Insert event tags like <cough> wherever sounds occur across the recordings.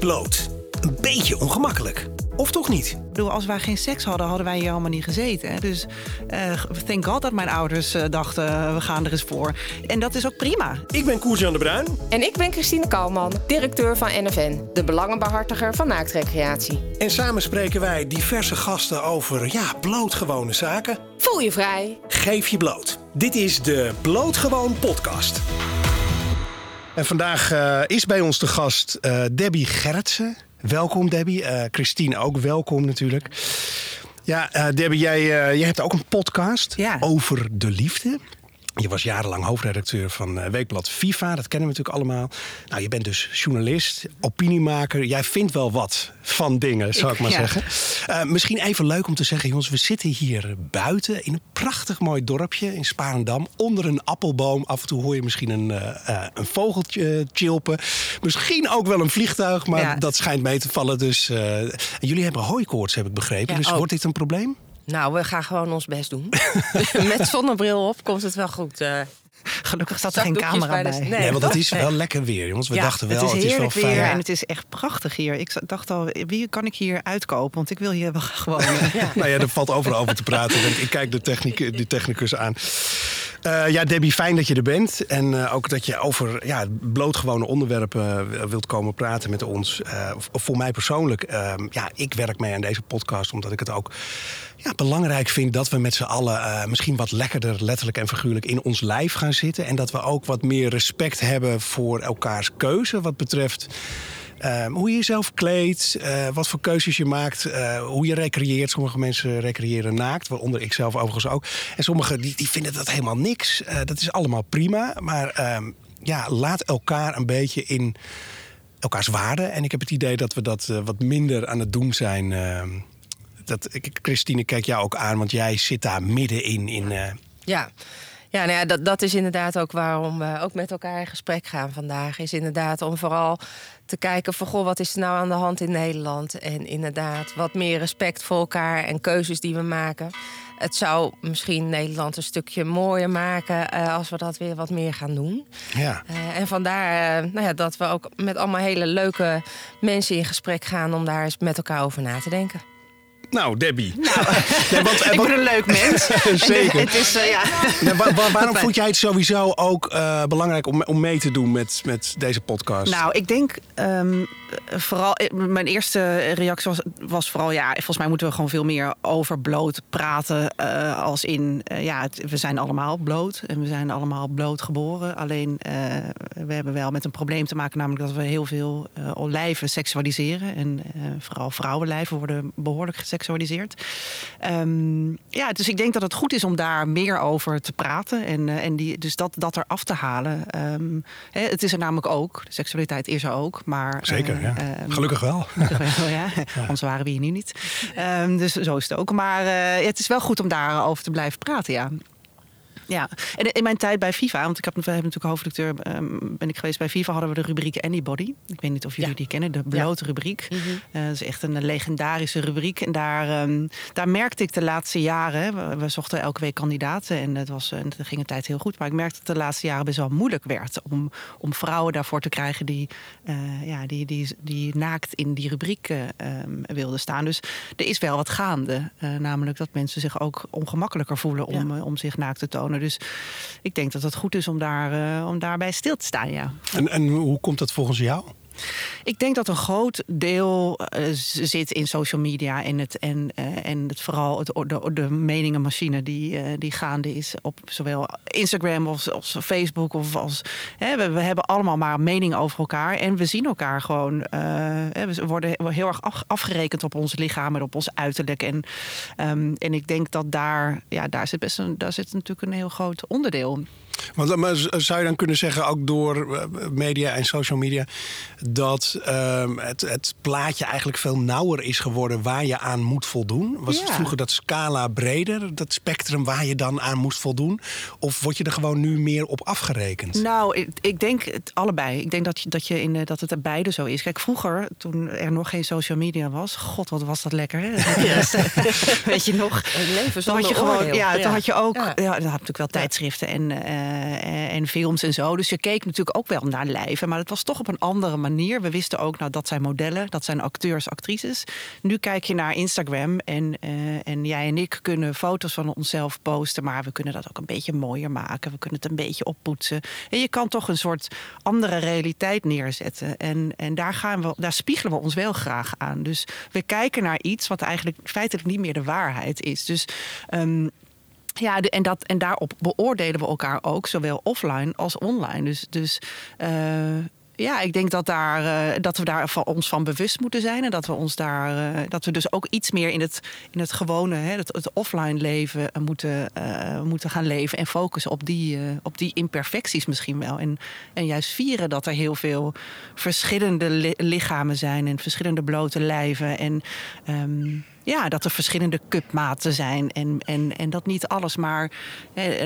bloot. Een beetje ongemakkelijk. Of toch niet? Ik bedoel, als wij geen seks hadden, hadden wij hier allemaal niet gezeten. hè. Dus eh thank God dat mijn ouders eh, dachten, eh, we gaan er eens voor. En dat is ook prima. Ik ben Koers-Jan de Bruin. En ik ben Christine Kalman, directeur van NFN, de belangenbehartiger van naaktrecreatie. En samen spreken wij diverse gasten over, ja, blootgewone zaken. Voel je vrij? Geef je bloot. Dit is de Blootgewoon podcast. En vandaag eh, is bij ons de gast eh, Debbie Gerritsen. Welkom Debbie. Eh, Christine ook welkom natuurlijk. Ja, Debbie, jij, jij hebt ook een podcast Ja. over de liefde. Je was jarenlang hoofdredacteur van eh, Weekblad FIFA. Dat kennen we natuurlijk allemaal. Nou, je bent dus journalist, opiniemaker. Jij vindt wel wat van dingen, zou ik, Ik- maar ja. zeggen. Eh, misschien even leuk om te zeggen, jongens. We zitten hier buiten in een prachtig mooi dorpje in Sparendam. Onder een appelboom. Af en toe hoor je misschien een, eh, een vogeltje chilpen. Misschien ook wel een vliegtuig, maar Ja. dat schijnt mee te vallen. Dus, jullie hebben hooikoorts, heb ik begrepen. Ja, dus ook. wordt dit een probleem? Nou, we gaan gewoon ons best doen. <laughs> <laughs> Met zonnebril op komt het wel goed. eh. Gelukkig zat er geen camera bij. Nee. Nee, want het is Nee. wel lekker weer, jongens. We Ja, dachten wel, het is het is wel fijn. weer en het is echt prachtig hier. Ik dacht al, wie kan ik hier uitkopen? Want ik wil hier wel <laughs> gewoon... eh, Nou ja, er valt overal over te praten. want Ik kijk de, techniek, de technicus aan. Eh, ja, Debbie, fijn dat je er bent. En eh, ook dat je over ja, blootgewone onderwerpen wilt komen praten met ons. Eh, voor mij persoonlijk, eh, ja, ik werk mee aan deze podcast omdat ik het ook ja, belangrijk vind dat we met z'n allen eh, misschien wat lekkerder, letterlijk en figuurlijk, in ons lijf gaan zitten. En dat we ook wat meer respect hebben voor elkaars keuze wat betreft. eh, hoe je jezelf kleedt, eh, wat voor keuzes je maakt, eh, hoe je recreëert. Sommige mensen recreëren naakt, waaronder ik zelf overigens ook. En sommigen die, die vinden dat helemaal niks. Dat is allemaal prima. Maar ehm, ja, laat elkaar een beetje in elkaars waarde. En ik heb het idee dat we dat wat minder aan het doen zijn. Dat, ik, Christine, kijk jou ook aan, want jij zit daar middenin. In, eh, Ja, ja, nou ja dat, dat is inderdaad ook waarom we ook met elkaar in gesprek gaan vandaag. Is inderdaad om vooral te kijken van goh, wat is er nou aan de hand in Nederland? En inderdaad wat meer respect voor elkaar en keuzes die we maken. Het zou misschien Nederland een stukje mooier maken eh, als we dat weer wat meer gaan doen. ja. Eh, en vandaar nou ja, dat we ook met allemaal hele leuke mensen in gesprek gaan om daar eens met elkaar over na te denken. Nou, Debbie. Nee, want, <laughs> eh, ik ben een leuk mens. <laughs> Zeker. Het is, eh, ja. Nee, waarom vond jij het sowieso ook eh, belangrijk om, om mee te doen met, met deze podcast? Nou, ik denk ehm, vooral. eh, Mijn eerste reactie was, was vooral. Ja, volgens mij moeten we gewoon veel meer over bloot praten. als in. ja, het- we zijn allemaal bloot. En we zijn allemaal bloot geboren. Alleen. we hebben wel met een probleem te maken. Namelijk dat we heel veel lijven seksualiseren. En vooral vrouwenlijven worden behoorlijk geseksualiseerd. Ehm, ja, dus ik denk dat het goed is om daar meer over te praten. En, eh, en die, dus dat, dat eraf te halen. Ehm, hè, het is er namelijk ook. De seksualiteit is er ook. Maar, Zeker, eh, ja. ehm, Gelukkig wel. <laughs> Wel, <laughs> ja. Anders waren we hier nu niet. Dus zo is het ook. Maar eh, het is wel goed om daarover te blijven praten, ja. Ja, en in mijn tijd bij FIFA, want ik heb, we hebben natuurlijk hoofdredacteur, ehm, ben ik geweest bij FIFA, hadden we de rubriek Anybody. Ik weet niet of jullie Ja. die kennen, de blote rubriek. Eh, dat is echt een legendarische rubriek. En daar, ehm, daar merkte ik de laatste jaren, we, we zochten elke week kandidaten en het, was, en het ging een tijd heel goed. Maar ik merkte dat het de laatste jaren best wel moeilijk werd om, om vrouwen daarvoor te krijgen die, eh, ja, die, die, die naakt in die rubriek eh, ehm, wilden staan. Dus er is wel wat gaande. Namelijk dat mensen zich ook ongemakkelijker voelen om, om zich naakt te tonen. Dus ik denk dat het goed is om, daar, eh, om daarbij stil te staan, ja. En, en hoe komt dat volgens jou? Ik denk dat een groot deel eh, zit in social media en, het, en, eh, en het, vooral het, de, meningenmachine die, eh, die gaande is op zowel Instagram als, als Facebook. Of als, hè, we, we hebben allemaal maar een mening over elkaar en we zien elkaar gewoon. we worden heel erg af- afgerekend op ons lichaam en op ons uiterlijk. En, ehm, en ik denk dat daar, ja, daar zit best een, daar zit natuurlijk een heel groot onderdeel. Want maar z- zou je dan kunnen zeggen, ook door eh, media en social media, dat ehm, het, het plaatje eigenlijk veel nauwer is geworden waar je aan moet voldoen? Was het vroeger dat scala breder, dat spectrum waar je dan aan moest voldoen? Of word je er gewoon nu meer op afgerekend? Nou, ik, ik denk het allebei. Ik denk dat, je, dat, je in, eh, dat het er beide zo is. Kijk, vroeger, toen er nog geen social media was... God, wat was dat lekker, hè? <laughs> Weet je nog? Het leven Toen zonder had je gewoon, oordeel. ja, toen had je ook, ja. Ja. dan had natuurlijk wel tijdschriften en, eh, eh, en films en zo. Dus je keek natuurlijk ook wel naar lijven. Maar het was toch op een andere manier. We wisten ook, nou, dat zijn modellen, dat zijn acteurs, actrices. Nu kijk je naar Instagram en, eh, en jij en ik kunnen foto's van onszelf posten. Maar we kunnen dat ook een beetje mooier maken. We kunnen het een beetje oppoetsen. En je kan toch een soort andere realiteit neerzetten. En, en daar, gaan we, daar spiegelen we ons wel graag aan. Dus we kijken naar iets wat eigenlijk feitelijk niet meer de waarheid is. Dus ehm, ja, en, dat, en daarop beoordelen we elkaar ook, zowel offline als online. Dus, dus uh, ja, ik denk dat, daar, uh, dat we daar van ons van bewust moeten zijn. En dat we ons daar uh, dat we dus ook iets meer in het, in het gewone, hè, het, offline leven moeten, moeten gaan leven. En focussen op die, op die imperfecties misschien wel. En, en juist vieren dat er heel veel verschillende li lichamen zijn en verschillende blote lijven. En um, ja, dat er verschillende cupmaten zijn. En, en, en dat niet alles maar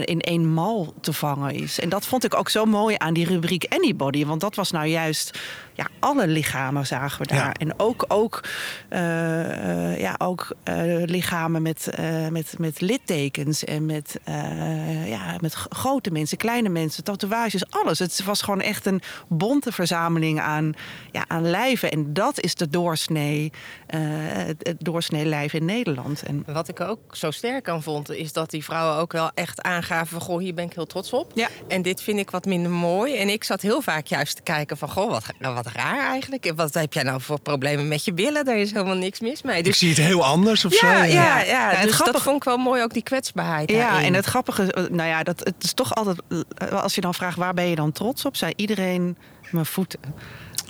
in één mal te vangen is. En dat vond ik ook zo mooi aan die rubriek Anybody. Want dat was nou juist ja, alle lichamen zagen we daar. Ja. En ook, ook, uh, uh, ja, ook uh, lichamen met, met, met littekens en met, ja, met grote mensen, kleine mensen, tatoeages, alles. Het was gewoon echt een bonte verzameling aan, ja, aan lijven. En dat is de doorsnee, het, het doorsnee lijf in Nederland. En wat ik ook zo sterk aan vond, is dat die vrouwen ook wel echt aangaven van goh, hier ben ik heel trots op. Ja. En dit vind ik wat minder mooi. En ik zat heel vaak juist te kijken van goh, wat, wat raar eigenlijk. Wat heb jij nou voor problemen met je billen? Daar is helemaal niks mis mee. Dus... Ik zie het heel anders of ja, zo. Ja, ja, ja. ja dus grappige... dat vond ik wel mooi, ook die kwetsbaarheid. Ja, daarin. en het grappige, nou ja, dat, het is toch altijd, als je dan vraagt waar ben je dan trots op, zei iedereen mijn voeten.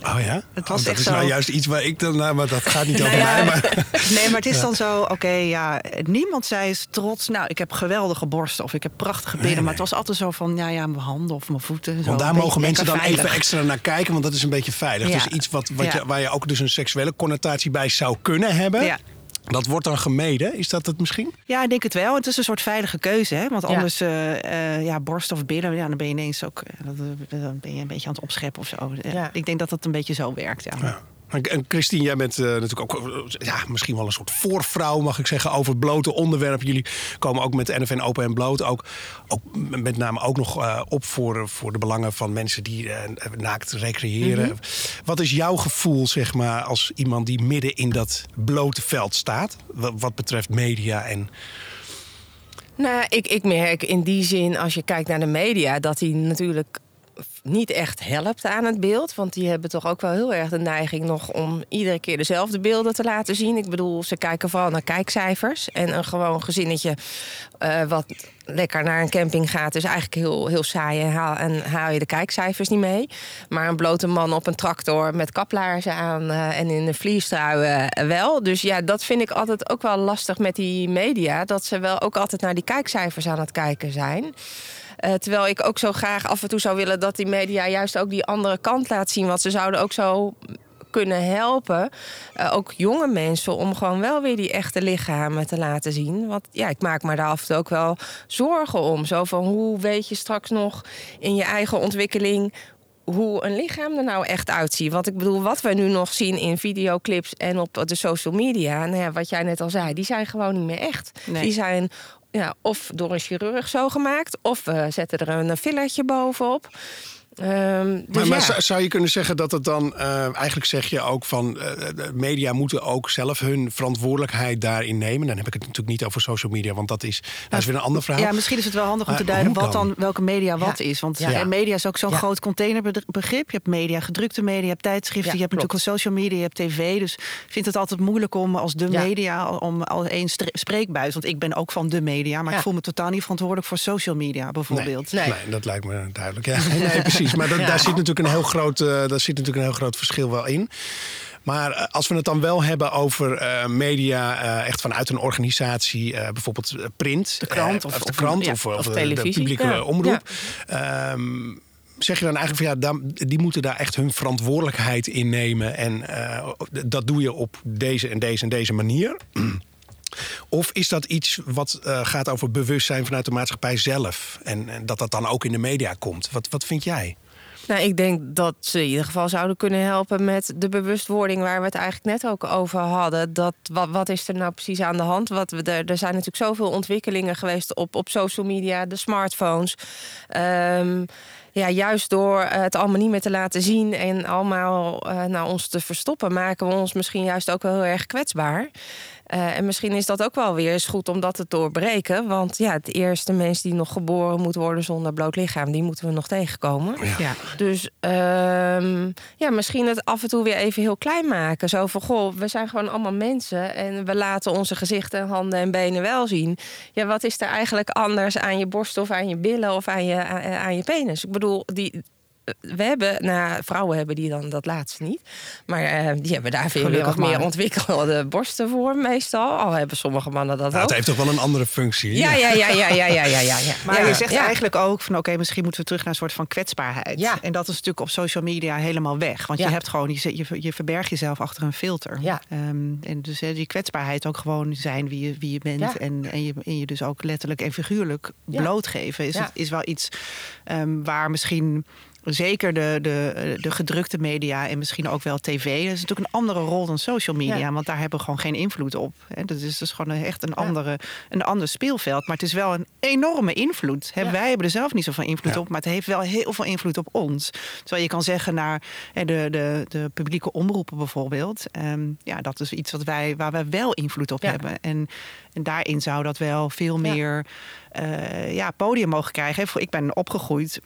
Oh ja? Het was oh, dat echt is zo. nou juist iets waar ik dan... Nou, maar dat gaat niet <laughs> over mij. Maar, <laughs> Nee, maar het is dan zo, oké, ja, niemand zei eens trots. Nou, ik heb geweldige borsten of ik heb prachtige billen. Nee, Maar het was altijd zo van, ja, ja, mijn handen of mijn voeten. Zo, want daar mogen mensen dan even extra naar kijken. Want dat is een beetje veilig. Dus iets wat, wat je, waar je ook dus een seksuele connotatie bij zou kunnen hebben. Ja. Dat wordt dan gemeden. Is dat het misschien? Ja, ik denk het wel. Het is een soort veilige keuze. Hè? Want Ja. anders, eh, eh, ja, borst of billen, ja, dan ben je ineens ook eh, dat- dan ben je een beetje aan het opscheppen of zo. Ja, Ja. Ik denk dat het een beetje zo werkt. Ja. Ja. En- Christine, jij bent eh, natuurlijk ook eh, ja, misschien wel een soort voorvrouw, mag ik zeggen, over blote onderwerpen. Jullie komen ook met NFN Open en Bloot ook, ook met name ook nog eh, op voor, voor de belangen van mensen die naakt recreëren. Wat is jouw gevoel, zeg maar, als iemand die midden in dat blote veld staat, wat, wat betreft media en Nou, ik, ik merk in die zin, als je kijkt naar de media, dat die natuurlijk niet echt helpt aan het beeld. Want die hebben toch ook wel heel erg de neiging nog om iedere keer dezelfde beelden te laten zien. Ik bedoel, ze kijken vooral naar kijkcijfers. En een gewoon gezinnetje eh, wat lekker naar een camping gaat, is eigenlijk heel, heel saai en haal, en haal je de kijkcijfers niet mee. Maar een blote man op een tractor met kaplaarzen aan eh, en in een vliestrui eh, wel. Dus ja, dat vind ik altijd ook wel lastig met die media. Dat ze wel ook altijd naar die kijkcijfers aan het kijken zijn. Eh, terwijl ik ook zo graag af en toe zou willen dat die media juist ook die andere kant laat zien. Want ze zouden ook zo kunnen helpen, eh, ook jonge mensen, om gewoon wel weer die echte lichamen te laten zien. Want ja, ik maak me daar af en toe ook wel zorgen om. Zo van hoe weet je straks nog in je eigen ontwikkeling hoe een lichaam er nou echt uitziet. Want ik bedoel, wat we nu nog zien in videoclips en op de social media, nou ja, wat jij net al zei, die zijn gewoon niet meer echt. Nee. Die zijn ja, of door een chirurg zo gemaakt, of we zetten er een fillertje bovenop. Ehm, dus maar, maar ja. zou- je kunnen zeggen dat het dan, eh, eigenlijk zeg je ook van, eh, de media moeten ook zelf hun verantwoordelijkheid daarin nemen. Dan heb ik het natuurlijk niet over social media, want dat is, dat is weer een ander verhaal. Ja, misschien is het wel handig om te duiden wat dan? dan welke media wat Ja. is. Want Ja. eh, media is ook zo'n Ja. groot containerbegrip. Je hebt media, gedrukte media, je hebt tijdschriften, Ja, je hebt klopt. natuurlijk social media, je hebt tv. Dus ik vind het altijd moeilijk om als de Ja. media, om als één spreekbuis. Want ik ben ook van de media, maar Ja. ik voel me totaal niet verantwoordelijk voor social media bijvoorbeeld. Nee. Nee, dat lijkt me duidelijk. Ja. <laughs> Nee, precies. Maar dat, daar, zit natuurlijk een heel groot, eh, daar zit natuurlijk een heel groot verschil wel in. Maar eh, als we het dan wel hebben over eh, media, echt vanuit een organisatie, bijvoorbeeld print, De krant eh, of- de of- krant ja, of, of of, de- publieke Ja. omroep. Ehm, zeg je dan eigenlijk van ja, die moeten daar echt hun verantwoordelijkheid in nemen en dat doe je op deze en deze en deze manier? Of is dat iets wat eh, gaat over bewustzijn vanuit de maatschappij zelf? En, en dat dat dan ook in de media komt? Wat, wat vind jij? Nou, ik denk dat ze in ieder geval zouden kunnen helpen met de bewustwording waar we het eigenlijk net ook over hadden. Dat, wat, wat is er nou precies aan de hand? Wat we, er, er zijn natuurlijk zoveel ontwikkelingen geweest op, op social media, de smartphones. Ehm, ja, juist door het allemaal niet meer te laten zien en allemaal uh, naar ons te verstoppen, maken we ons misschien juist ook wel heel erg kwetsbaar. Uh, en misschien is dat ook wel weer eens goed om dat te doorbreken. Want ja, het eerste mens die nog geboren moet worden zonder bloot lichaam, die moeten we nog tegenkomen. Ja. Dus um, ja, misschien het af en toe weer even heel klein maken. Zo van goh, we zijn gewoon allemaal mensen en we laten onze gezichten, handen en benen wel zien. Ja, wat is er eigenlijk anders aan je borst of aan je billen of aan je, aan je penis? Ik bedoel, die, we hebben, nou, vrouwen hebben die dan dat laatste niet. Maar uh, die hebben daar veel wat meer ontwikkelde borsten voor, meestal. Al hebben sommige mannen dat nou, ook. Het heeft toch wel een andere functie. Ja, ja, ja, ja, ja, ja, ja, ja. ja. <laughs> Maar ja, je zegt ja. eigenlijk ook van oké, misschien moeten we terug naar een soort van kwetsbaarheid. Ja. En dat is natuurlijk op social media helemaal weg. Want Ja. je hebt gewoon, je, je, je verbergt jezelf achter een filter. Ja. Ehm, en dus hè, die kwetsbaarheid ook gewoon zijn wie je, wie je bent. Ja. En, en, je, en je dus ook letterlijk en figuurlijk Ja. blootgeven. Is, Ja. het, is wel iets ehm, waar misschien zeker de, de, de gedrukte media en misschien ook wel tv. Dat is natuurlijk een andere rol dan social media. Ja. Want daar hebben we gewoon geen invloed op. Hè. Dat is dus gewoon echt een, andere, een ander speelveld. Maar het is wel een enorme invloed. Ja. Wij hebben er zelf niet zoveel invloed Ja. op. Maar het heeft wel heel veel invloed op ons. Terwijl je kan zeggen naar de, de, de publieke omroepen bijvoorbeeld. Ehm, ja, dat is iets wat wij, waar wij wel invloed op Ja. hebben. En, en daarin zou dat wel veel Ja. meer eh, ja, podium mogen krijgen. Ik ben opgegroeid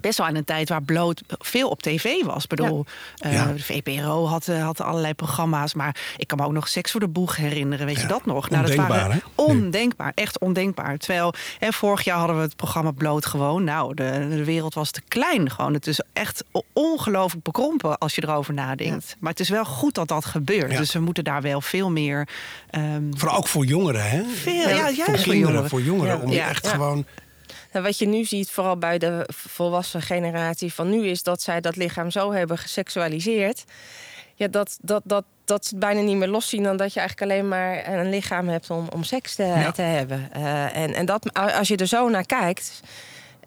best wel in een tijd waar bloot veel op tv was. Ik bedoel, eh, Ja. de VPRO had, eh, had allerlei programma's. Maar ik kan me ook nog Seks voor de Boeg herinneren. Weet je dat nog? Ondenkbaar, dat waren hè? ondenkbaar. Echt ondenkbaar. Terwijl hè, vorig jaar hadden we het programma Bloot gewoon. Nou, de, de wereld was te klein gewoon. Het is echt ongelooflijk bekrompen als je erover nadenkt. Maar het is wel goed dat dat gebeurt. Dus we moeten daar wel veel meer... ehm, Vooral ook voor jongeren, hè? veel, ja, juist voor voor jongeren. voor jongeren. Om echt gewoon... Nou, wat je nu ziet, vooral bij de volwassen generatie van nu, is dat zij dat lichaam zo hebben geseksualiseerd. Ja, dat, dat, dat, dat ze het bijna niet meer loszien dan dat je eigenlijk alleen maar een lichaam hebt om, om seks te, Ja. te hebben. Eh, en en dat, als je er zo naar kijkt.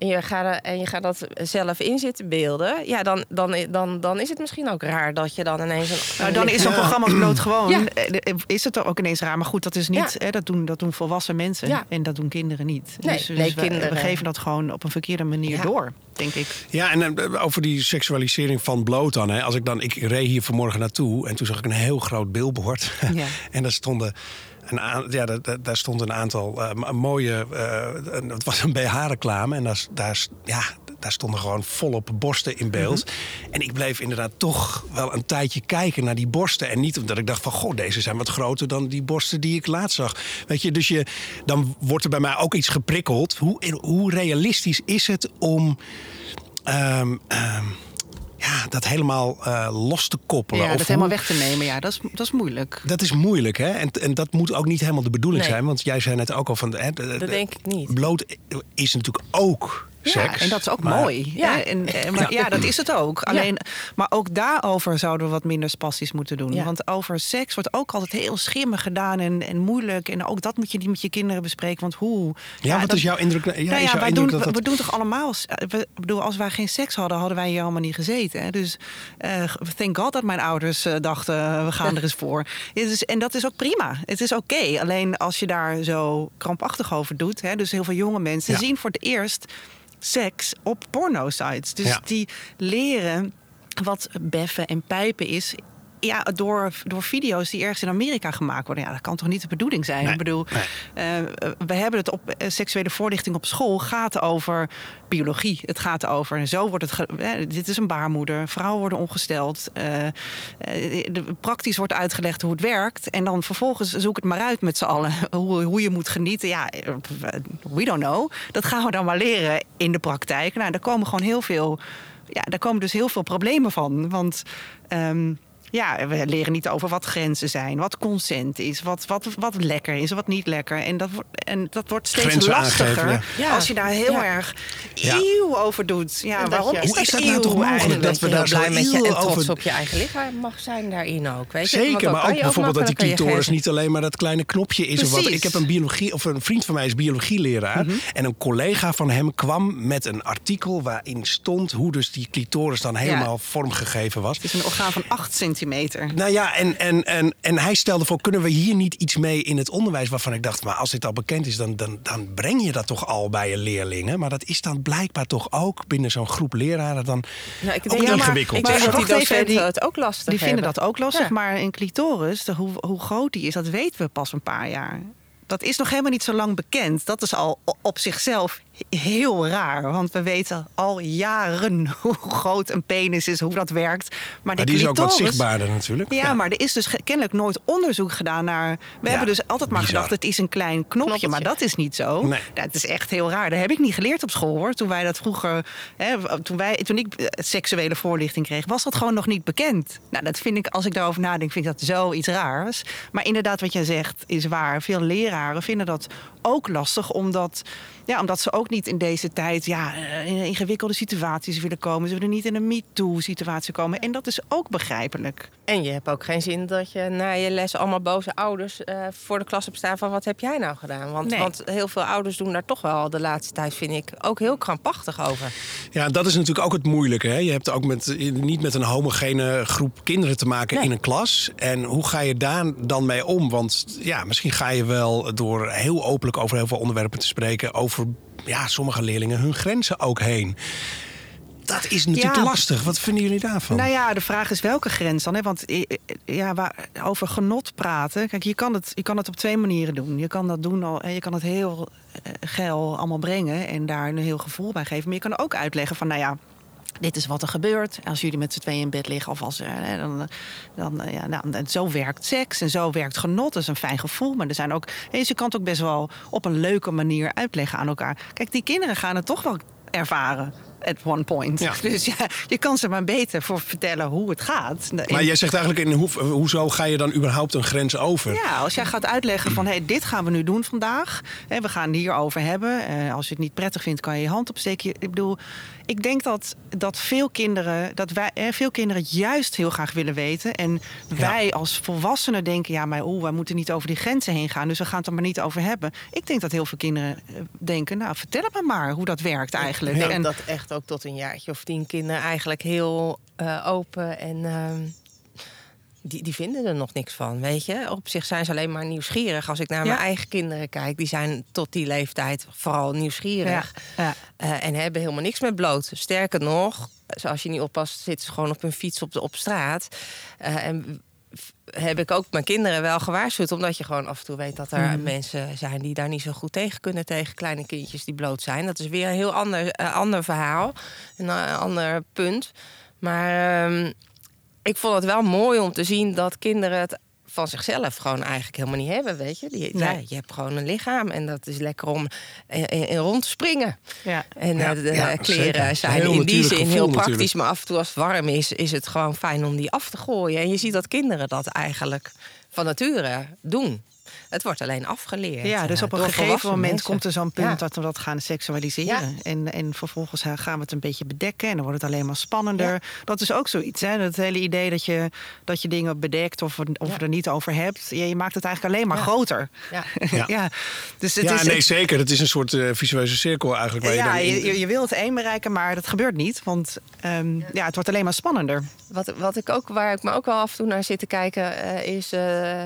En je, gaat, er- en je gaat dat zelf in zitten beelden. Ja, dan, dan, dan, dan is het misschien ook raar dat je dan ineens. Een, Nou, dan is zo'n Ja. programma als bloot gewoon. Ja. eh, Is het ook ineens raar? Maar goed, dat is niet. Ja. Hè, dat, doen, dat doen volwassen mensen. Ja. En dat doen kinderen niet. Nee, dus, dus nee, we, kinderen- we geven dat gewoon op een verkeerde manier Ja. door, denk ik. Ja, en eh, over die seksualisering van bloot dan. Hè. Als ik dan, ik reed hier vanmorgen naartoe en toen zag ik een heel groot billboard. Ja. <laughs> en daar stonden een ja, daar, stond een aantal eh, mooie. eh, een- het was een BH-reclame en daar, daar, ja, daar stonden gewoon volop borsten in beeld. Mhm. En ik bleef inderdaad toch wel een tijdje kijken naar die borsten. En niet omdat ik dacht van, goh, deze zijn wat groter dan die borsten die ik laatst zag. Weet je, dus je, dan wordt er bij mij ook iets geprikkeld. Hoe, hoe realistisch is het om ehm, ehm, ja, dat helemaal eh, los te koppelen? Ja, Of dat helemaal weg te nemen, ja, dat is, dat is moeilijk. Dat is moeilijk, hè? En, en dat moet ook niet helemaal de bedoeling Nee. zijn. Want jij zei net ook al van... Hè, Dat denk ik niet. Bloot is natuurlijk ook seks. Ja, en dat is ook maar- mooi. Ja. En, en- maar, ja, dat is het ook. Alleen, Maar ook daarover zouden we wat minder spastisch moeten doen. Ja. Want over seks wordt ook altijd heel schimmig gedaan en, en moeilijk. En ook dat moet je niet met je kinderen bespreken. Want hoe... Ja, wat dat- is jouw indruk? Ja, nou ja, jouw wij indruk doen, dat we, we doen toch allemaal. We, ik bedoel, als wij geen seks hadden, hadden wij hier allemaal niet gezeten. Hè? Dus eh thank God dat mijn ouders eh, dachten, eh, we gaan er eens voor. <laughs> Is, en dat is ook prima. Het is oké. Alleen als je daar zo krampachtig over doet. Hè? Dus heel veel jonge mensen zien voor het eerst seks op porno-sites. Dus Ja. die leren wat beffen en pijpen is. Ja, door, door video's die ergens in Amerika gemaakt worden. Ja, dat kan toch niet de bedoeling zijn? Nee, Ik bedoel, nee. eh, we hebben het op eh, seksuele voorlichting op school. gaat over biologie. Het gaat over. En zo wordt het. ge- dit is een baarmoeder. Vrouwen worden ongesteld. eh, de- praktisch wordt uitgelegd hoe het werkt. En dan vervolgens zoek het maar uit met z'n allen. <laughs> Hoe, hoe je moet genieten. Ja, we don't know. Dat gaan we dan maar leren in de praktijk. Nou, daar komen gewoon heel veel. Ja, daar komen dus heel veel problemen van. Want. ehm, ja, we leren niet over wat grenzen zijn, wat consent is, wat, wat, wat lekker is, wat niet lekker. En dat, wordt- en dat wordt steeds Grenzen lastiger aangeven, ja. als je daar heel Ja. erg Ja. eeuw over doet. Ja, waarom je- is Hoe dat, is dat nou toch mogelijk eigenlijk? dat we daar blij met je en trots over- op je eigen lichaam mag zijn daarin ook. Weet je? Zeker, maar ook bijvoorbeeld dat die clitoris niet alleen maar dat kleine knopje is. Of, wat. Ik heb een biologie, of een vriend van mij is biologieleraar. Mhm. En een collega van hem kwam met een artikel waarin stond hoe dus die clitoris dan helemaal vormgegeven was. Het is een orgaan van 8 centimeter. Nou ja, en, en, en, en hij stelde voor, kunnen we hier niet iets mee in het onderwijs? Waarvan ik dacht, maar als dit al bekend is, dan, dan, dan breng je dat toch al bij je leerlingen. Maar dat is dan blijkbaar toch ook binnen zo'n groep leraren dan Nou, ik ook denk, ja, maar ingewikkeld. Ik denk Maar dat die docenten die- het ook lastig Die vinden hebben. dat ook lastig, Ja. maar een clitoris, de, hoe, hoe groot die is, dat weten we pas een paar jaar. Dat is nog helemaal niet zo lang bekend. Dat is al op zichzelf heel raar. Want we weten al jaren <laughs> hoe groot een penis is, hoe dat werkt. Maar, die is ook wat zichtbaarder natuurlijk. Ja, maar er is dus kennelijk nooit onderzoek gedaan naar. We hebben dus altijd maar bizar. gedacht: het is een klein knopje, maar dat is niet zo. Nee. Het is echt heel raar. Dat heb ik niet geleerd op school hoor. Toen wij dat vroeger, hè, toen, wij, toen ik eh, seksuele voorlichting kreeg, was dat gewoon nog niet bekend. Nou, dat vind ik, als ik daarover nadenk, vind ik dat zoiets raars. Maar inderdaad, wat jij zegt is waar. Veel leraren vinden dat ook lastig, omdat, ja, omdat ze ook niet in deze tijd ja, eh, in ingewikkelde situaties willen komen. Ze willen niet in een MeToo-situatie komen. En dat is ook begrijpelijk. En je hebt ook geen zin dat je na je les allemaal boze ouders eh, voor de klas hebt staan van wat heb jij nou gedaan? Want, Nee. want heel veel ouders doen daar toch wel de laatste tijd, vind ik, ook heel krampachtig over. Ja, dat is natuurlijk ook het moeilijke. Hè? Je hebt ook met, niet met een homogene groep kinderen te maken Nee. in een klas. En hoe ga je daar dan mee om? Want ja, misschien ga je wel door heel openlijk over heel veel onderwerpen te spreken... over ja, sommige leerlingen hun grenzen ook heen. Dat is natuurlijk Ja. lastig. Wat vinden jullie daarvan? Nou ja, de vraag is welke grens dan? Hè? Want eh, eh, ja, waar, over genot praten. Kijk, je kan, het, je kan het op twee manieren doen. Je kan dat doen al. Je kan het heel eh, geil allemaal brengen en daar een heel gevoel bij geven. Maar je kan ook uitleggen van, nou ja. Dit is wat er gebeurt als jullie met z'n tweeën in bed liggen. Of als, eh, dan, dan, eh, ja, nou, zo werkt seks en zo werkt genot. Dat is een fijn gevoel. Maar er zijn ook. Dus je kan het ook best wel op een leuke manier uitleggen aan elkaar. Kijk, die kinderen gaan het toch wel ervaren. At one point. Ja. <laughs> Dus ja, je kan ze maar beter voor vertellen hoe het gaat. Maar jij zegt eigenlijk, in hoe, hoezo ga je dan überhaupt een grens over? Ja, als jij gaat uitleggen van hey, dit gaan we nu doen vandaag. Hè, we gaan het hierover hebben. Eh, als je het niet prettig vindt, kan je je hand opsteken. Ik bedoel, ik denk dat, dat veel kinderen, dat wij, eh, veel kinderen het juist heel graag willen weten. En wij als volwassenen denken, ja, maar oeh, wij moeten niet over die grenzen heen gaan. Dus we gaan het er maar niet over hebben. Ik denk dat heel veel kinderen eh, denken, nou, vertel het me maar hoe dat werkt eigenlijk. Ik denk en, dat echt ook tot een jaartje of tien kinderen eigenlijk heel eh, open en ehm, die, die vinden er nog niks van, weet je. Op zich zijn ze alleen maar nieuwsgierig. Als ik naar Ja. mijn eigen kinderen kijk, die zijn tot die leeftijd vooral nieuwsgierig. ja. eh, en hebben helemaal niks met bloot. Sterker nog, als je niet oppast, zitten ze gewoon op hun fiets op, de, op straat. Eh, en heb ik ook mijn kinderen wel gewaarschuwd. Omdat je gewoon af en toe weet dat er Mhm. mensen zijn die daar niet zo goed tegen kunnen. Tegen kleine kindjes die bloot zijn. Dat is weer een heel ander, eh, ander verhaal. Een eh, ander punt. Maar ehm, ik vond het wel mooi om te zien dat kinderen het van zichzelf gewoon eigenlijk helemaal niet hebben, weet je. Die, Nee. ja, je hebt gewoon een lichaam en dat is lekker om in, in- in rond te springen. Ja. En Ja, eh, de ja, kleren zeker. zijn Heel in die zin gevoel heel praktisch. natuurlijk. Maar af en toe als het warm is, is het gewoon fijn om die af te gooien. En je ziet dat kinderen dat eigenlijk van nature doen. Het wordt alleen afgeleerd. Ja, dus eh, op een gegeven moment mensen. komt er zo'n punt Ja. dat we dat gaan seksualiseren. Ja. En, en vervolgens eh, gaan we het een beetje bedekken en dan wordt het alleen maar spannender. Ja. Dat is ook zoiets. Hè? Het hele idee dat je, dat je dingen bedekt of, of Ja. er niet over hebt. Je maakt het eigenlijk alleen maar Ja. groter. Ja. <laughs> Ja. Dus het ja, is, nee, zeker. Het is een soort eh, visueuze cirkel eigenlijk. Waar ja, je, dan in- je, je wil het één bereiken, maar dat gebeurt niet. Want ehm, ja, het wordt alleen maar spannender. Wat, wat ik ook, waar ik me ook wel af en toe naar zit te kijken, eh, is eh,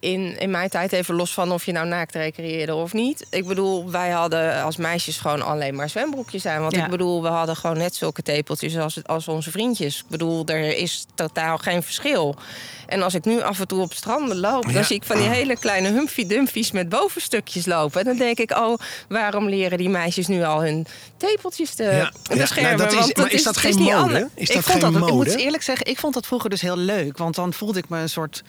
in, in mijn tijd even los van of je nou naakt recreëerde of niet. Ik bedoel, wij hadden als meisjes gewoon alleen maar zwembroekjes aan. Want Ja. ik bedoel, we hadden gewoon net zulke tepeltjes als, als onze vriendjes. Ik bedoel, er is totaal geen verschil. En als ik nu af en toe op stranden loop, Ja. dan zie ik van die hele kleine humphy-dumphies met bovenstukjes lopen. En dan denk ik, oh, waarom leren die meisjes nu al hun tepeltjes te Ja. Beschermen? nou, dat is- Want maar is dat het geen niet mode? Is ik dat vond geen dat, ik moet eerlijk zeggen, ik vond dat vroeger dus heel leuk. Want dan voelde ik me een soort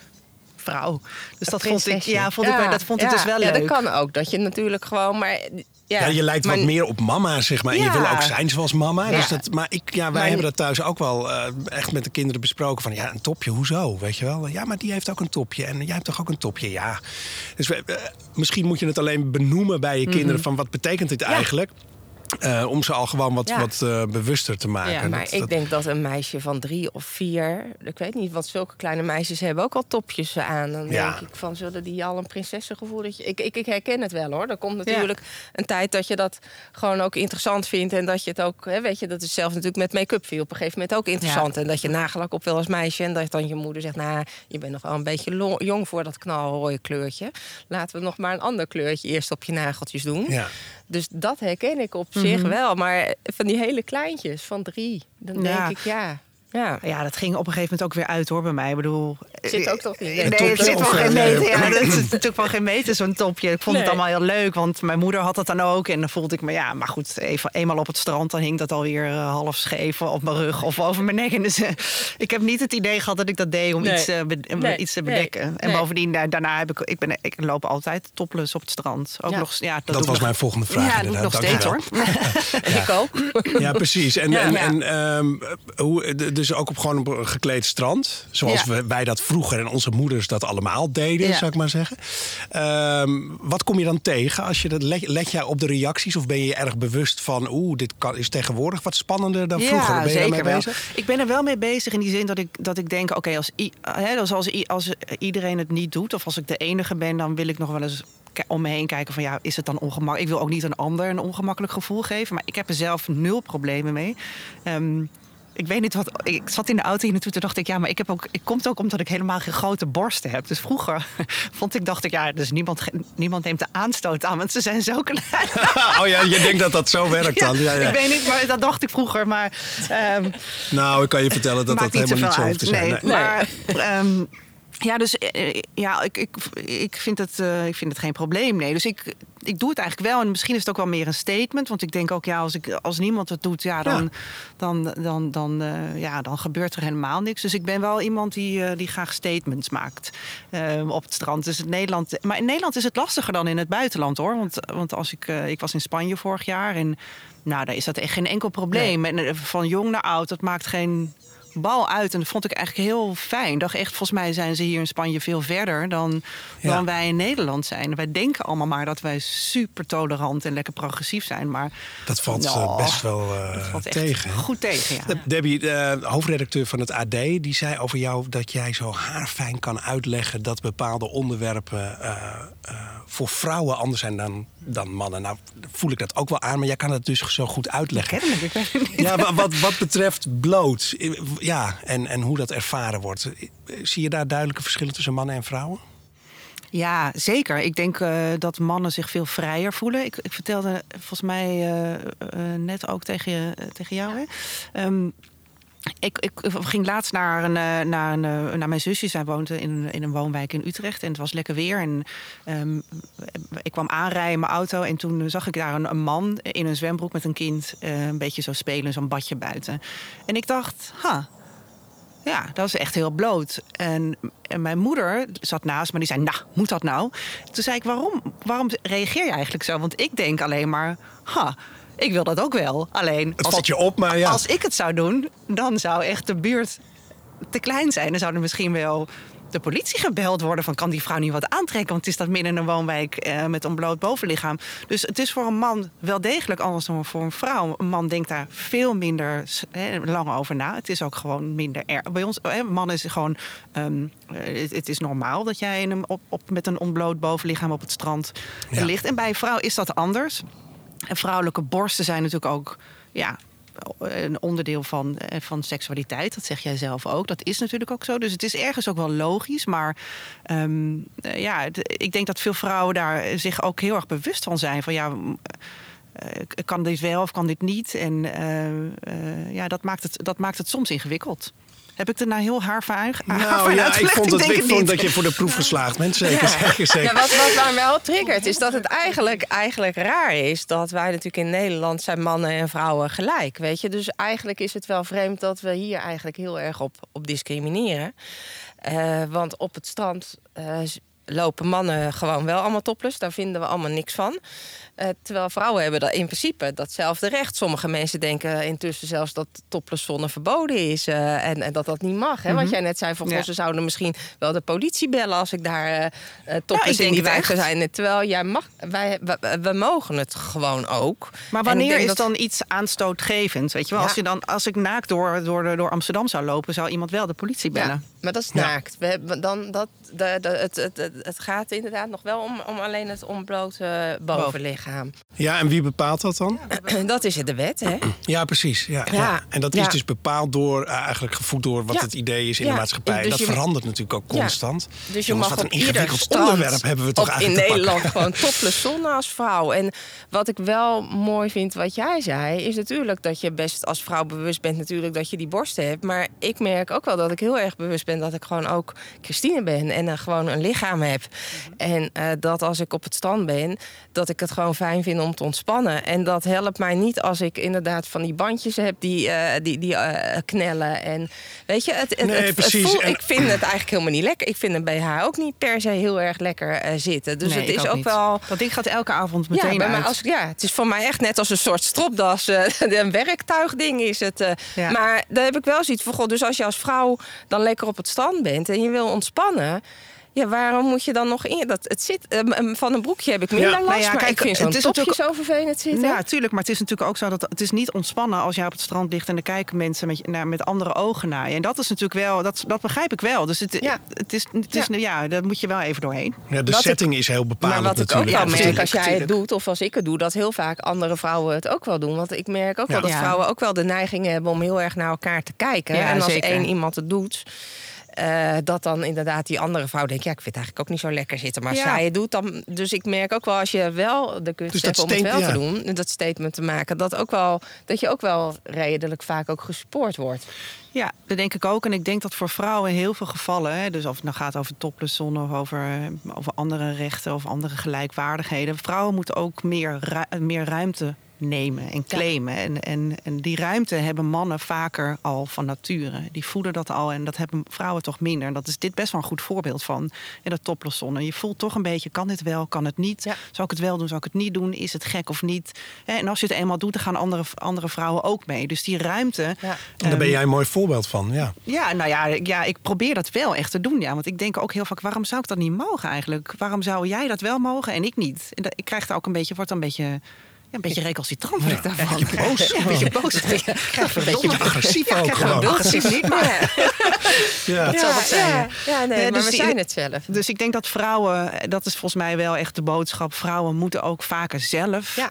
vrouw. Dus dat vond ik, ja, vond ik, dat vond ik dus wel leuk. Ja, dat kan ook. Dat je natuurlijk gewoon, maar ja, ja, je lijkt wat meer op mama, zeg maar. En je wil ook zijn zoals mama. Dus dat, maar ik, ja, wij hebben dat thuis ook wel uh, echt met de kinderen besproken. Van ja, een topje, hoezo? Weet je wel? Ja, maar die heeft ook een topje. En jij hebt toch ook een topje? Ja. Dus uh, misschien moet je het alleen benoemen bij je mhm. kinderen. Van wat betekent dit eigenlijk? Uh, om ze al gewoon wat, wat uh, bewuster te maken. Ja, maar ik denk dat een meisje van drie of vier... ik weet niet, want zulke kleine meisjes hebben ook al topjes aan. Dan ja. denk ik van, zullen die al een prinsessengevoel... Dat je, ik, ik, ik herken het wel hoor. Er komt natuurlijk een tijd dat je dat gewoon ook interessant vindt... en dat je het ook, hè, weet je, dat is zelf natuurlijk met make-up viel... op een gegeven moment ook interessant. En dat je nagelak op wil als meisje... en dat dan je moeder zegt, nou, je bent nog wel een beetje jong voor dat knalrooie kleurtje. Laten we nog maar een ander kleurtje eerst op je nageltjes doen. Ja. Dus dat herken ik op zich mhm. wel. Maar van die hele kleintjes, van drie, dan denk ik ja. Ja. ja, dat ging op een gegeven moment ook weer uit hoor bij mij. Ik bedoel, zit ook toch niet? Nee, het zit van geen meter. Ja, dat is <laughs> natuurlijk van geen meter zo'n topje. Ik vond het allemaal heel leuk, want mijn moeder had het dan ook. En dan voelde ik me, ja, maar goed, even, eenmaal op het strand, dan hing dat alweer uh, half scheef op mijn rug of over mijn nek. En dus uh, ik heb niet het idee gehad dat ik dat deed om iets, uh, be nee. iets te bedekken. En bovendien, daarna heb ik, ik, ben, ik loop altijd topless op het strand. Ook nog, ja, dat, dat was mijn volgende vraag. Ja, dat nog steeds hoor. <laughs> ik ook. Ja, precies. En, en, en um, hoe, dus ook op gewoon een gekleed strand. Zoals wij dat vroeger en onze moeders dat allemaal deden, zou ik maar zeggen. Ehm, wat kom je dan tegen als je dat let, let jij op de reacties of ben je erg bewust van oeh, dit kan, is tegenwoordig wat spannender dan vroeger? Ben je zeker bezig? Wel. Ik ben er wel mee bezig in die zin dat ik, dat ik denk, oké, als, als, als, als iedereen het niet doet, of als ik de enige ben, dan wil ik nog wel eens om me heen kijken van ja, is het dan ongemakkelijk? Ik wil ook niet een ander een ongemakkelijk gevoel geven, maar ik heb er zelf nul problemen mee. Ehm, ik weet niet wat. Ik zat in de auto hier naartoe. Toen dacht ik, ja, maar ik heb ook. Ik komt ook omdat ik helemaal geen grote borsten heb. Dus vroeger <laughs> vond ik, dacht ik, ja, dus niemand, niemand neemt de aanstoot aan, want ze zijn zo klein. <laughs> oh ja, je denkt dat dat zo werkt dan. Ja, ja, Ik weet niet, maar dat dacht ik vroeger. Maar. Um, nou, ik kan je vertellen dat dat helemaal niet zo hoeft te zijn. Nee, nee. Maar. Um, ja, dus eh, eh, ja, ik, ik, ik, vind het, uh, ik vind het geen probleem. Nee. Dus ik, ik doe het eigenlijk wel. En misschien is het ook wel meer een statement. Want ik denk ook, ja, als, ik, als niemand het doet, ja, dan, dan, dan, dan, uh, ja, dan gebeurt er helemaal niks. Dus ik ben wel iemand die, uh, die graag statements maakt op het strand. Dus het Nederland, maar in Nederland is het lastiger dan in het buitenland hoor. Want, want als ik, ik was in Spanje vorig jaar en nou, daar is dat echt geen enkel probleem. Nee. En van jong naar oud, dat maakt geen bal uit. En dat vond ik eigenlijk heel fijn. Ik dacht echt, volgens mij zijn ze hier in Spanje veel verder dan, dan wij in Nederland zijn. Wij denken allemaal maar dat wij super tolerant en lekker progressief zijn. Maar dat valt nou, best wel uh, tegen. Goed tegen. Ja. Debbie, de hoofdredacteur van het AD, die zei over jou dat jij zo haarfijn kan uitleggen dat bepaalde onderwerpen uh, uh, voor vrouwen anders zijn dan, dan mannen. Nou, voel ik dat ook wel aan, maar jij kan het dus zo goed uitleggen. Ik ken het, ik ja, wat, wat betreft bloot ja, en, en hoe dat ervaren wordt. Zie je daar duidelijke verschillen tussen mannen en vrouwen? Ja, zeker. Ik denk uh, dat mannen zich veel vrijer voelen. Ik, ik vertelde volgens mij uh, uh, net ook tegen, tegen jou. Hè? Um, ik, ik, ging laatst naar, een, naar, een, naar mijn zusje. Zij woonde in, in een woonwijk in Utrecht. En het was lekker weer. En um, ik kwam aanrijden in mijn auto. En toen zag ik daar een, man in een zwembroek met een kind. Een beetje zo spelen, zo'n badje buiten. En ik dacht, ha, ja, dat is echt heel bloot. En, en, mijn moeder zat naast me, die zei, nou, moet dat nou? Toen zei ik, waarom, waarom reageer je eigenlijk zo? Want ik denk alleen maar, ha, ik wil dat ook wel. Alleen, het valt je op, maar ja. Als ik het zou doen, dan zou echt de buurt te klein zijn. Dan zou er misschien wel de politie gebeld worden van kan die vrouw niet wat aantrekken? Want het is dat midden in een woonwijk eh, met een bloot bovenlichaam. Dus het is voor een man wel degelijk anders dan voor een vrouw. Een man denkt daar veel minder eh, lang over na. Het is ook gewoon minder erg. Bij ons, eh, man is gewoon, um, het, het, is normaal dat jij in een, op, op, met een ontbloot bovenlichaam op het strand ja. ligt. En bij een vrouw is dat anders. En vrouwelijke borsten zijn natuurlijk ook ja, een onderdeel van, eh, van seksualiteit. Dat zeg jij zelf ook. Dat is natuurlijk ook zo. Dus het is ergens ook wel logisch. Maar um, ja, ik denk dat veel vrouwen daar zich ook heel erg bewust van zijn. Van ja, uh, kan dit wel of kan dit niet? En ja, dat maakt, het, dat maakt het soms ingewikkeld. Heb ik er nou heel haar van Nou ja, ik vond, het, ik, vond dat je voor de proef geslaagd bent. Zeker, zeker, zeker. Ja, wat, wat mij wel triggert, is dat het eigenlijk, eigenlijk raar is... dat wij natuurlijk in Nederland zijn mannen en vrouwen gelijk. Weet je? Dus eigenlijk is het wel vreemd dat we hier eigenlijk heel erg op, op discrimineren. Eh, want op het strand eh, lopen mannen gewoon wel allemaal topless. Daar vinden we allemaal niks van. Eh, terwijl vrouwen hebben dat in principe datzelfde recht. Sommige mensen denken intussen zelfs dat topless zonne verboden is. eh, en, en dat dat niet mag. Hè? Wat jij net zei, van, Ja. ze zouden misschien wel de politie bellen... als ik daar eh, topless in die wijk zou zijn. Terwijl jij mag, wij, mogen het gewoon ook. Maar wanneer is dat- dan iets aanstootgevend? Weet je wel, Ja. als, je dan, als ik naakt door, door, door Amsterdam zou lopen, zou iemand wel de politie bellen. Ja, maar dat is naakt. We hebben dan dat, de, de, het, het, het, het gaat inderdaad nog wel om, om alleen het ontblote bovenlichaam. Ja, en wie bepaalt dat dan? <clears throat> Dat is de wet, hè? Ja, precies. Ja, ja. Ja, En dat ja. is dus bepaald door, eh, eigenlijk gevoed door wat Ja. het idee is in Ja, de maatschappij. dus dat je- verandert natuurlijk ook Ja. constant. Dus je Jongens, mag wat op een ieder ingewikkeld onderwerp hebben we toch eigenlijk in te pakken. Nederland <laughs> gewoon topless zon als vrouw. En wat ik wel mooi vind wat jij zei, is natuurlijk dat je best als vrouw bewust bent natuurlijk dat je die borsten hebt. Maar ik merk ook wel dat ik heel erg bewust ben dat ik gewoon ook Christine ben en eh, gewoon een lichaam heb. En eh, dat als ik op het strand ben, dat ik het gewoon fijn vind om te ontspannen. En dat helpt mij niet als ik inderdaad van die bandjes heb die, eh, die, die eh, knellen. En weet je, het, het, Nee, het- het precies. voelt- En- ik vind het eigenlijk helemaal niet lekker. Ik vind een BH ook niet per se heel erg lekker eh, zitten. Dus Nee, het is ook niet. wel. Dat ding gaat elke avond meteen Ja, bij mij als, ja, het is voor mij echt net als een soort stropdas. eh, <laughs> een werktuigding is het. eh. Ja. Maar daar heb ik wel zoiets van. God, dus als je als vrouw dan lekker op het strand bent en je wil ontspannen. Ja, waarom moet je dan nog in? Dat, het zit, eh, van een broekje heb ik minder Ja. last. Nou ja, maar kijk, ik vind het is topje natuurlijk- zo vervelend zitten. Ja, tuurlijk. Maar het is natuurlijk ook zo dat het is niet ontspannen als jij op het strand ligt en dan kijken mensen met, met andere ogen naar je. En dat is natuurlijk wel, dat, dat begrijp ik wel. Dus het, Ja. het is, het is, ja. daar moet je wel even doorheen. Ja, de Wat setting is heel bepalend Maar wat ik ook wel Ja, merk als jij het doet of als ik het doe, dat heel vaak andere vrouwen het ook wel doen. Want ik merk ook wel Ja. dat Ja. vrouwen ook wel de neiging hebben om heel erg naar elkaar te kijken. Ja, en als zeker. één iemand het doet. Eh, dat dan inderdaad die andere vrouw denkt, ja, ik vind het eigenlijk ook niet zo lekker zitten. Maar Ja. zij het doet, dan. Dus ik merk ook wel als je wel de kunst Dus hebt om het wel te doen, dat statement te maken, dat, ook wel, dat je ook wel redelijk vaak ook gespoord wordt. Ja, dat denk ik ook. En ik denk dat voor vrouwen in heel veel gevallen, hè, dus of het nou gaat over toplesson of over, eh, over andere rechten of andere gelijkwaardigheden, vrouwen moeten ook meer, ru- meer ruimte nemen en claimen. En, en, en die ruimte hebben mannen vaker al van nature. Die voelen dat al en dat hebben vrouwen toch minder. En dat is dit best wel een goed voorbeeld van in dat toplesson. En je voelt toch een beetje, kan dit wel, kan het niet? Ja. Zou ik het wel doen, zou ik het niet doen? Is het gek of niet? Hè, En als je het eenmaal doet, dan gaan andere, andere vrouwen ook mee. Dus die ruimte... Ja. En daar ben jij een mooi voorbeeld van. Ja. Ja, nou ja, ja, ik probeer dat wel echt te doen. Ja. Want ik denk ook heel vaak, waarom zou ik dat niet mogen eigenlijk? Waarom zou jij dat wel mogen en ik niet? En dat- ik krijg daar ook een beetje, word dan een beetje, een beetje recalcitrant word ik daarvan. Een beetje boos. Ja, een beetje boos. Ik krijg Een beetje agressief ook gewoon. gewoon agressief niet, maar... Ja. zal wat zijn. Ja, ja, nee, Ja, maar dus we die- zijn het zelf. Dus ik denk dat vrouwen, dat is volgens mij wel echt de boodschap. Vrouwen moeten ook vaker zelf Ja.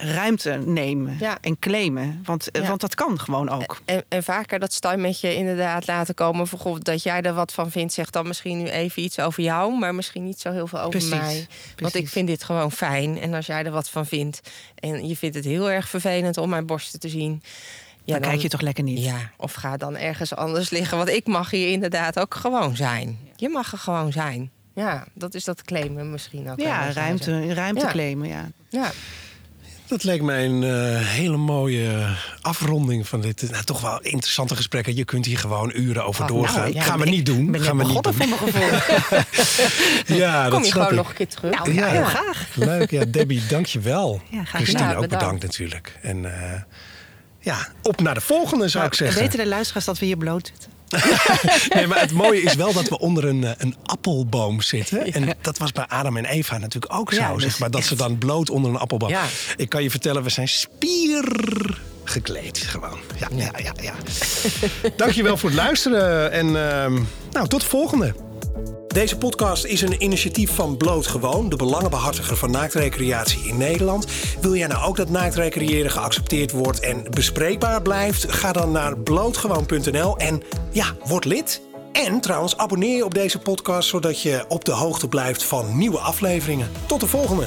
Ruimte nemen Ja. en claimen. Want, eh, Ja. want dat kan gewoon ook. En, en vaker dat stemmetje inderdaad laten komen. Voor dat jij er wat van vindt, zegt dan misschien nu even iets over jou, maar misschien niet zo heel veel over Precies, mij. Want ik precies. vind dit gewoon fijn. En als jij er wat van vindt en je vindt het heel erg vervelend om mijn borsten te zien. Ja, dan, kijk je toch lekker niet. Ja, of ga dan ergens anders liggen. Want ik mag hier inderdaad ook gewoon zijn. Je mag er gewoon zijn. Ja, dat is dat claimen misschien ook. Ja, ruimte, ruimte Ja. claimen, ja. Ja. Dat leek mij een eh, hele mooie afronding van dit nou, toch wel interessante gesprekken. Je kunt hier gewoon uren over Oh, doorgaan. nou, ja, Gaan we niet doen. ben Gaan we niet doen. voor mijn gevoel. <laughs> Ja, Kom dat je gewoon ik. nog een keer terug? Nou, ja, Ja. heel graag. Leuk, ja. Debbie, dank je wel. Ja, Christine, gedaan. ook Bedankt. bedankt natuurlijk. En eh, ja, op naar de volgende zou ik zeggen. Weten de luisteraars dat we hier bloot zitten? <laughs> Nee, maar het mooie is wel dat we onder een, eh, een appelboom zitten. En dat was bij Adam en Eva natuurlijk ook zo. Ja, dus zeg maar, dat ze dan bloot onder een appelboom. Ja. Ik kan je vertellen, we zijn spier gekleed. Gewoon. Ja, ja, ja. ja. <laughs> Dankjewel voor het luisteren. En ehm, nou, tot de volgende. Deze podcast is een initiatief van Bloot Gewoon, de belangenbehartiger van naaktrecreatie in Nederland. Wil jij nou ook dat naaktrecreëren geaccepteerd wordt en bespreekbaar blijft? Ga dan naar blootgewoon.nl en ja, word lid. En trouwens, abonneer je op deze podcast zodat je op de hoogte blijft van nieuwe afleveringen. Tot de volgende.